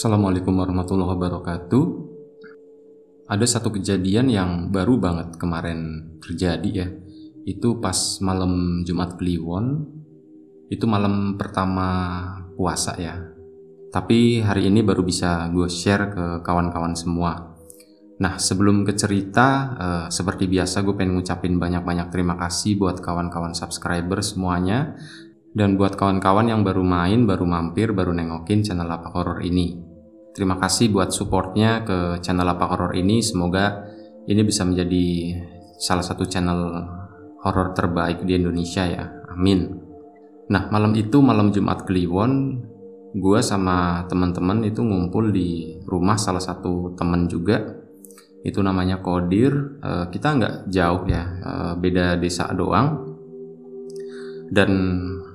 Assalamualaikum warahmatullahi wabarakatuh. Ada satu kejadian yang baru banget kemarin terjadi ya. Itu pas malam Jumat Kliwon. Itu malam pertama puasa ya. Tapi hari ini baru bisa gue share ke kawan-kawan semua. Nah sebelum ke cerita, eh, seperti biasa gue pengen ngucapin banyak-banyak terima kasih buat kawan-kawan subscriber semuanya dan buat kawan-kawan yang baru main, baru mampir, baru nengokin channel Lapak Horor ini. Terima kasih buat supportnya ke channel Lapak Horor ini. Semoga ini bisa menjadi salah satu channel horor terbaik di Indonesia ya. Amin. Nah malam itu malam Jumat Kliwon, gue sama teman-teman itu ngumpul di rumah salah satu teman juga. Itu namanya Kodir. Uh, kita nggak jauh ya, uh, beda desa doang. Dan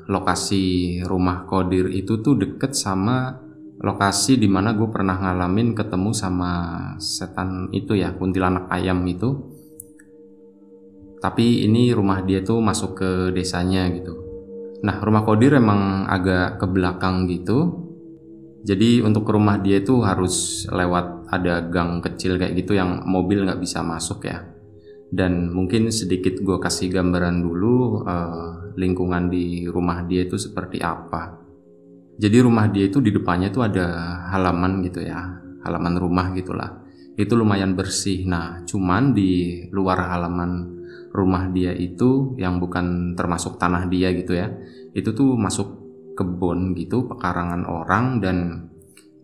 lokasi rumah Kodir itu tuh deket sama lokasi di mana gue pernah ngalamin ketemu sama setan itu ya kuntilanak ayam itu. Tapi ini rumah dia tuh masuk ke desanya gitu. Nah rumah Kodir emang agak ke belakang gitu. Jadi untuk ke rumah dia itu harus lewat ada gang kecil kayak gitu yang mobil nggak bisa masuk ya. Dan mungkin sedikit gue kasih gambaran dulu uh, lingkungan di rumah dia itu seperti apa. Jadi rumah dia itu di depannya tuh ada halaman gitu ya, halaman rumah gitulah. Itu lumayan bersih. Nah, cuman di luar halaman rumah dia itu yang bukan termasuk tanah dia gitu ya, itu tuh masuk kebun gitu, pekarangan orang dan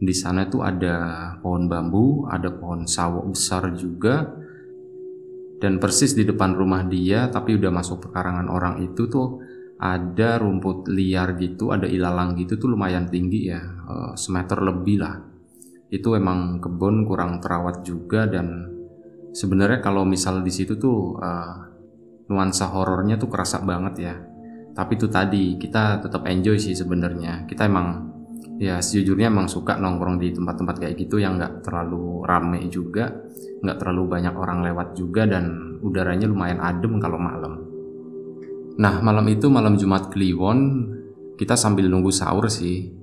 di sana tuh ada pohon bambu, ada pohon sawo besar juga, dan persis di depan rumah dia tapi udah masuk pekarangan orang itu tuh ada rumput liar gitu ada ilalang gitu tuh lumayan tinggi ya uh, semeter lebih lah. Itu emang kebun kurang terawat juga dan sebenarnya kalau misal di situ tuh uh, nuansa horornya tuh kerasa banget ya. Tapi itu tadi kita tetap enjoy sih sebenarnya. Kita emang ya sejujurnya emang suka nongkrong di tempat-tempat kayak gitu yang nggak terlalu rame juga nggak terlalu banyak orang lewat juga dan udaranya lumayan adem kalau malam nah malam itu malam Jumat Kliwon kita sambil nunggu sahur sih.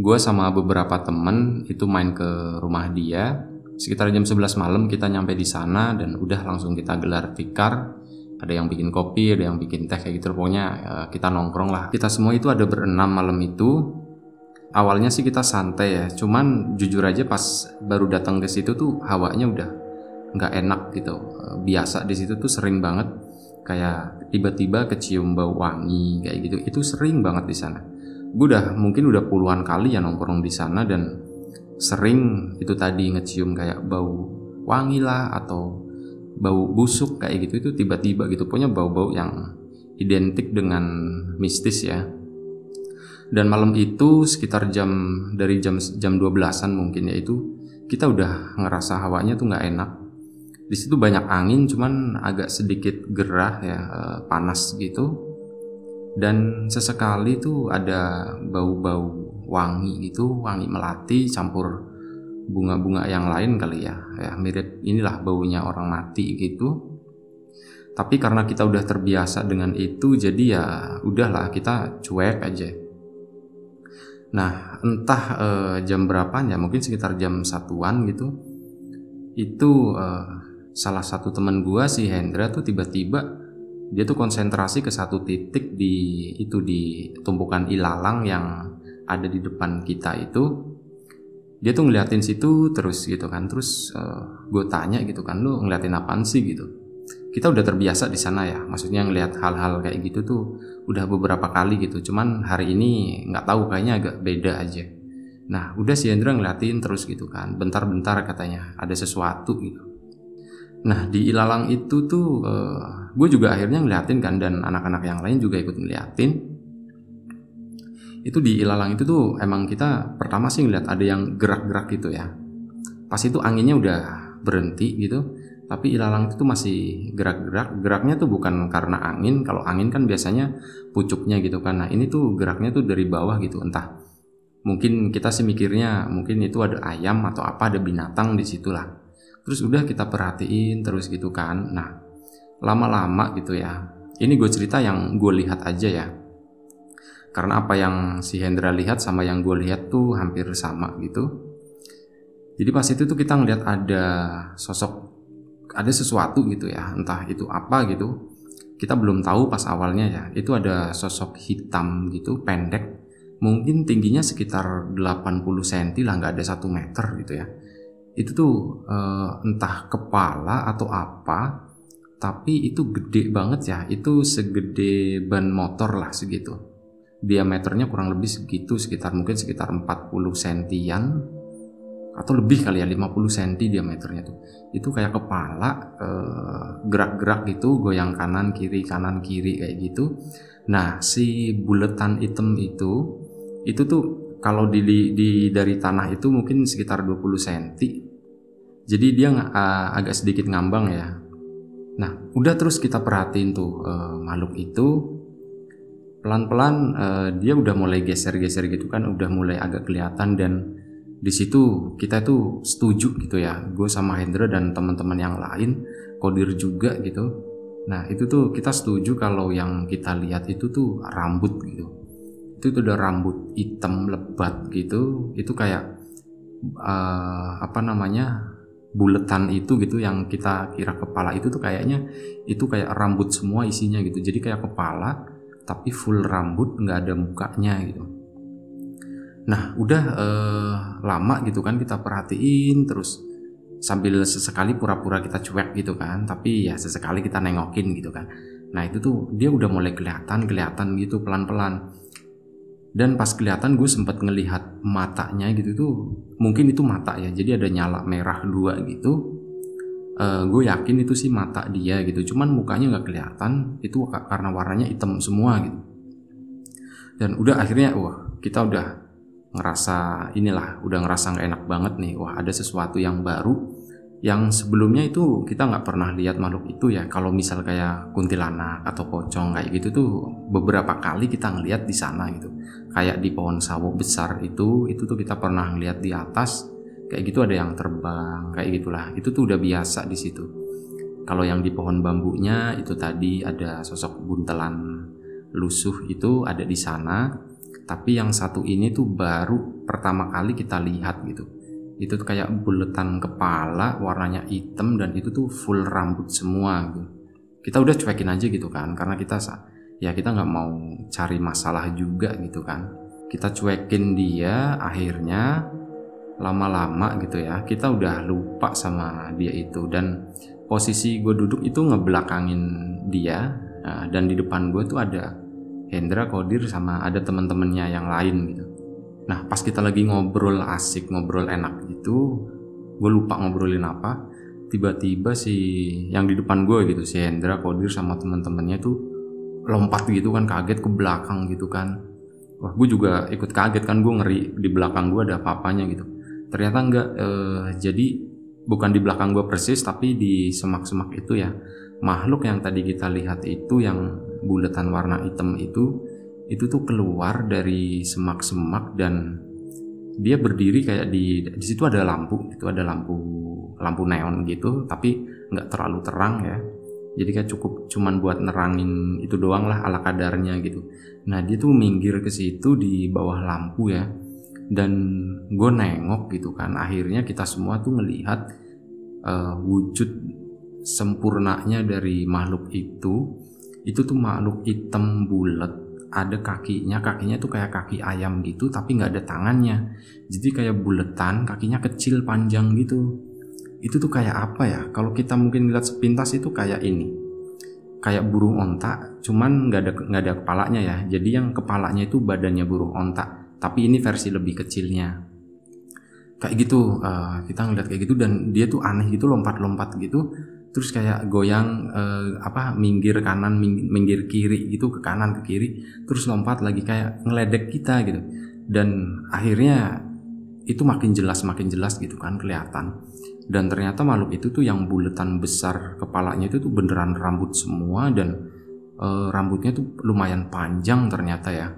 Gue sama beberapa temen itu main ke rumah dia. Sekitar jam 11 malam kita nyampe di sana dan udah langsung kita gelar tikar. Ada yang bikin kopi, ada yang bikin teh kayak gitu. Pokoknya eh, kita nongkrong lah. Kita semua itu ada berenam malam itu. Awalnya sih kita santai ya cuman jujur aja pas baru datang ke situ tuh hawanya udah nggak enak gitu. Biasa di situ tuh sering banget. Kayak tiba-tiba kecium bau wangi kayak gitu. Itu sering banget di sana. Gue udah mungkin udah puluhan kali ya nongkrong di sana dan sering itu tadi ngecium kayak bau wangi lah atau bau busuk kayak gitu itu tiba-tiba gitu. Punya bau-bau yang identik dengan mistis ya. Dan malam itu sekitar jam dari jam jam 12-an mungkin ya itu kita udah ngerasa hawanya tuh nggak enak di situ banyak angin cuman agak sedikit gerah ya eh, panas gitu. Dan sesekali tuh ada bau-bau wangi gitu wangi melati campur bunga-bunga yang lain kali ya. Ya mirip inilah baunya orang mati gitu. Tapi karena kita udah terbiasa dengan itu jadi ya udahlah kita cuek aja. Nah, entah uh, jam berapanya, mungkin sekitar jam satuan gitu. Itu uh, salah satu teman gua si Hendra tuh tiba-tiba dia tuh konsentrasi ke satu titik di itu di tumpukan ilalang yang ada di depan kita itu. Dia tuh ngeliatin situ terus gitu kan. Terus uh, eh, gue tanya gitu kan, lu ngeliatin apaan sih gitu kita udah terbiasa di sana ya maksudnya ngelihat hal-hal kayak gitu tuh udah beberapa kali gitu cuman hari ini nggak tahu kayaknya agak beda aja nah udah si Hendra ngeliatin terus gitu kan bentar-bentar katanya ada sesuatu gitu nah di ilalang itu tuh uh, eh, gue juga akhirnya ngeliatin kan dan anak-anak yang lain juga ikut ngeliatin. Itu di ilalang itu tuh emang kita pertama sih ngeliat ada yang gerak-gerak gitu ya. Pas itu anginnya udah berhenti gitu tapi ilalang itu masih gerak-gerak. Geraknya tuh bukan karena angin kalau angin kan biasanya pucuknya gitu kan. Nah ini tuh geraknya tuh dari bawah gitu entah. Mungkin kita sih mikirnya mungkin itu ada ayam atau apa ada binatang di situlah terus udah kita perhatiin terus gitu kan. Nah lama-lama gitu ya ini gue cerita yang gue lihat aja ya. Karena apa yang si Hendra lihat sama yang gue lihat tuh hampir sama gitu. Jadi pas itu tuh kita ngeliat ada sosok ada sesuatu gitu ya entah itu apa gitu. Kita belum tahu pas awalnya ya itu ada sosok hitam gitu pendek. Mungkin tingginya sekitar 80 cm lah nggak ada satu meter gitu ya itu tuh uh, entah kepala atau apa tapi itu gede banget ya. Itu segede ban motor lah segitu. Diameternya kurang lebih segitu sekitar mungkin sekitar 40 sentian atau lebih kali ya 50 cm diameternya tuh. Itu kayak kepala eh, gerak-gerak gitu goyang kanan kiri kanan kiri kayak gitu. Nah si buletan hitam itu itu tuh kalau di, di, di dari tanah itu mungkin sekitar 20 cm jadi dia uh, agak sedikit ngambang ya. Nah udah terus kita perhatiin tuh uh, makhluk itu. Pelan-pelan uh, dia udah mulai geser-geser gitu kan udah mulai agak kelihatan dan di situ kita tuh setuju gitu ya gue sama Hendra dan teman-teman yang lain kodir juga gitu. Nah itu tuh kita setuju kalau yang kita lihat itu tuh rambut gitu itu tuh udah rambut hitam lebat gitu. Itu kayak uh, apa namanya buletan itu gitu yang kita kira kepala. Itu tuh kayaknya itu kayak rambut semua isinya gitu. Jadi kayak kepala tapi full rambut nggak ada mukanya gitu. Nah udah eh, lama gitu kan kita perhatiin terus sambil sesekali pura-pura kita cuek gitu kan. Tapi ya sesekali kita nengokin gitu kan. Nah itu tuh dia udah mulai kelihatan kelihatan gitu pelan-pelan dan pas kelihatan gue sempat ngelihat matanya gitu tuh mungkin itu mata ya jadi ada nyala merah dua gitu. Uh, gue yakin itu sih mata dia gitu cuman mukanya nggak kelihatan itu karena warnanya hitam semua gitu. Dan udah akhirnya wah kita udah ngerasa inilah udah ngerasa nggak enak banget nih wah ada sesuatu yang baru yang sebelumnya itu kita nggak pernah lihat makhluk itu ya. Kalau misal kayak kuntilanak atau pocong kayak gitu tuh beberapa kali kita ngelihat di sana gitu. Kayak di pohon sawo besar itu itu tuh kita pernah ngelihat di atas kayak gitu ada yang terbang kayak gitulah. Itu tuh udah biasa di situ. Kalau yang di pohon bambunya itu tadi ada sosok buntelan lusuh itu ada di sana. Tapi yang satu ini tuh baru pertama kali kita lihat gitu itu tuh kayak buletan kepala warnanya hitam dan itu tuh full rambut semua gitu. Kita udah cuekin aja gitu kan karena kita ya kita nggak mau cari masalah juga gitu kan. Kita cuekin dia akhirnya lama-lama gitu ya kita udah lupa sama dia itu. Dan posisi gue duduk itu ngebelakangin dia nah, dan di depan gue tuh ada Hendra Kodir sama ada teman-temannya yang lain gitu nah pas kita lagi ngobrol asik ngobrol enak gitu gue lupa ngobrolin apa tiba-tiba si yang di depan gue gitu si Hendra Kodir sama teman-temannya tuh lompat gitu kan kaget ke belakang gitu kan. Wah gue juga ikut kaget kan gue ngeri di belakang gue ada apa-apanya gitu. Ternyata enggak eh, jadi bukan di belakang gue persis tapi di semak-semak itu ya makhluk yang tadi kita lihat itu yang bulatan warna hitam itu itu tuh keluar dari semak-semak dan dia berdiri kayak di di situ ada lampu itu ada lampu lampu neon gitu tapi nggak terlalu terang ya. Jadi kayak cukup cuman buat nerangin itu doang lah ala kadarnya gitu. Nah dia tuh minggir ke situ di bawah lampu ya. Dan gue nengok gitu kan akhirnya kita semua tuh melihat uh, wujud sempurnanya dari makhluk itu itu tuh makhluk hitam bulat ada kakinya kakinya tuh kayak kaki ayam gitu tapi nggak ada tangannya. Jadi kayak buletan kakinya kecil panjang gitu. Itu tuh kayak apa ya? Kalau kita mungkin lihat sepintas itu kayak ini. Kayak burung onta cuman nggak ada nggak ada kepalanya ya. Jadi yang kepalanya itu badannya burung onta tapi ini versi lebih kecilnya. Kayak gitu uh, kita ngeliat kayak gitu dan dia tuh aneh gitu lompat-lompat gitu terus kayak goyang uh, apa minggir kanan minggir kiri gitu ke kanan ke kiri terus lompat lagi kayak ngeledek kita gitu. Dan akhirnya itu makin jelas makin jelas gitu kan kelihatan. Dan ternyata makhluk itu tuh yang buletan besar kepalanya itu tuh beneran rambut semua dan uh, rambutnya tuh lumayan panjang ternyata ya.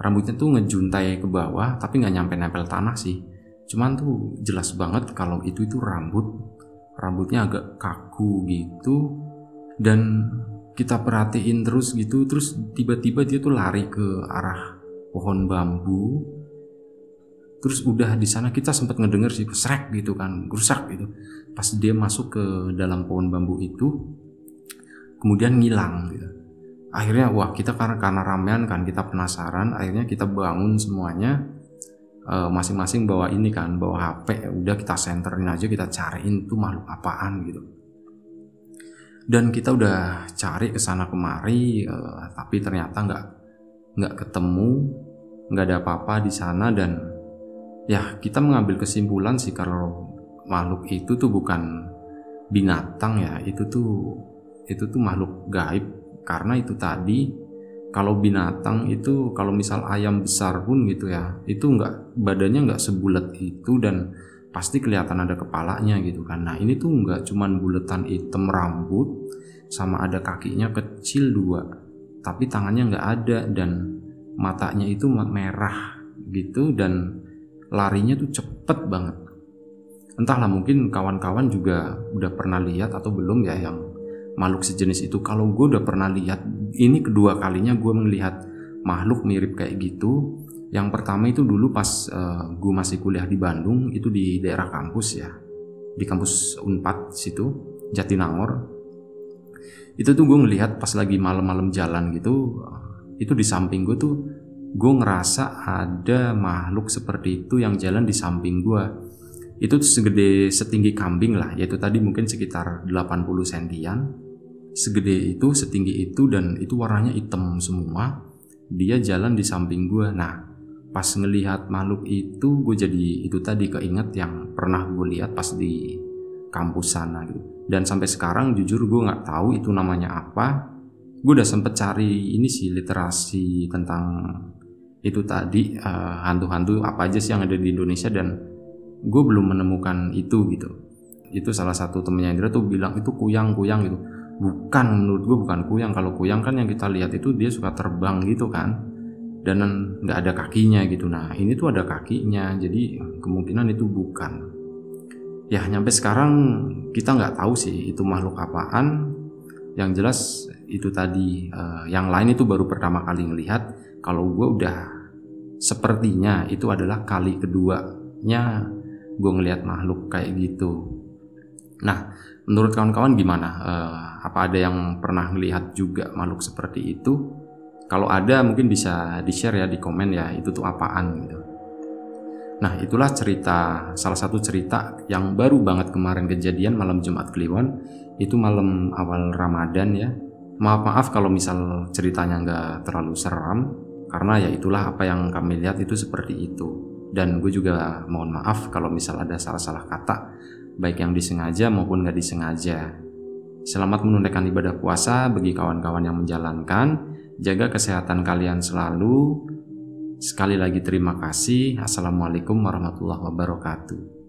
Rambutnya tuh ngejuntai ke bawah tapi nggak nyampe nempel tanah sih. Cuman tuh jelas banget kalau itu itu rambut rambutnya agak kaku gitu. Dan kita perhatiin terus gitu terus tiba-tiba dia tuh lari ke arah pohon bambu. Terus udah di sana kita sempat ngedenger sih srek gitu kan rusak gitu. Pas dia masuk ke dalam pohon bambu itu kemudian ngilang gitu. Akhirnya wah kita karena karena ramean kan kita penasaran akhirnya kita bangun semuanya masing-masing bawa ini kan bawa HP udah kita senterin aja kita cariin tuh makhluk apaan gitu. Dan kita udah cari ke sana kemari uh, tapi ternyata nggak nggak ketemu nggak ada apa-apa di sana dan ya kita mengambil kesimpulan sih kalau makhluk itu tuh bukan binatang ya itu tuh itu tuh makhluk gaib. Karena itu tadi kalau binatang itu kalau misal ayam besar pun gitu ya itu nggak badannya nggak sebulat itu dan pasti kelihatan ada kepalanya gitu kan. Nah ini tuh nggak cuman buletan hitam rambut sama ada kakinya kecil dua tapi tangannya nggak ada dan matanya itu merah gitu dan larinya tuh cepet banget. Entahlah mungkin kawan-kawan juga udah pernah lihat atau belum ya yang makhluk sejenis itu. Kalau gue udah pernah lihat ini kedua kalinya gue melihat makhluk mirip kayak gitu. Yang pertama itu dulu pas uh, eh, gue masih kuliah di Bandung itu di daerah kampus ya. Di kampus Unpad situ Jatinangor. Itu tuh gue ngelihat pas lagi malam-malam jalan gitu itu di samping gue tuh gue ngerasa ada makhluk seperti itu yang jalan di samping gue itu segede setinggi kambing lah yaitu tadi mungkin sekitar 80 sentian segede itu setinggi itu dan itu warnanya hitam semua dia jalan di samping gue nah pas ngelihat makhluk itu gue jadi itu tadi keinget yang pernah gue lihat pas di kampus sana gitu. Dan sampai sekarang jujur gue nggak tahu itu namanya apa. Gue udah sempet cari ini sih literasi tentang itu tadi uh, hantu-hantu apa aja sih yang ada di Indonesia dan gue belum menemukan itu gitu. Itu salah satu temennya Indra tuh bilang itu kuyang-kuyang gitu bukan menurut gue bukan kuyang. Kalau kuyang kan yang kita lihat itu dia suka terbang gitu kan. Dan nggak ada kakinya gitu. Nah ini tuh ada kakinya. Jadi kemungkinan itu bukan. Ya nyampe sekarang kita nggak tahu sih itu makhluk apaan. Yang jelas itu tadi uh, yang lain itu baru pertama kali ngelihat. Kalau gue udah sepertinya itu adalah kali keduanya gue ngelihat makhluk kayak gitu. Nah, menurut kawan-kawan gimana? Uh, apa ada yang pernah melihat juga makhluk seperti itu? Kalau ada mungkin bisa di-share ya di komen ya itu tuh apaan gitu. Nah, itulah cerita salah satu cerita yang baru banget kemarin kejadian malam Jumat Kliwon. Itu malam awal Ramadan ya. Maaf-maaf kalau misal ceritanya nggak terlalu seram karena ya itulah apa yang kami lihat itu seperti itu dan gue juga mohon maaf kalau misal ada salah-salah kata baik yang disengaja maupun nggak disengaja. Selamat menunaikan ibadah puasa bagi kawan-kawan yang menjalankan. Jaga kesehatan kalian selalu. Sekali lagi terima kasih. Assalamualaikum warahmatullahi wabarakatuh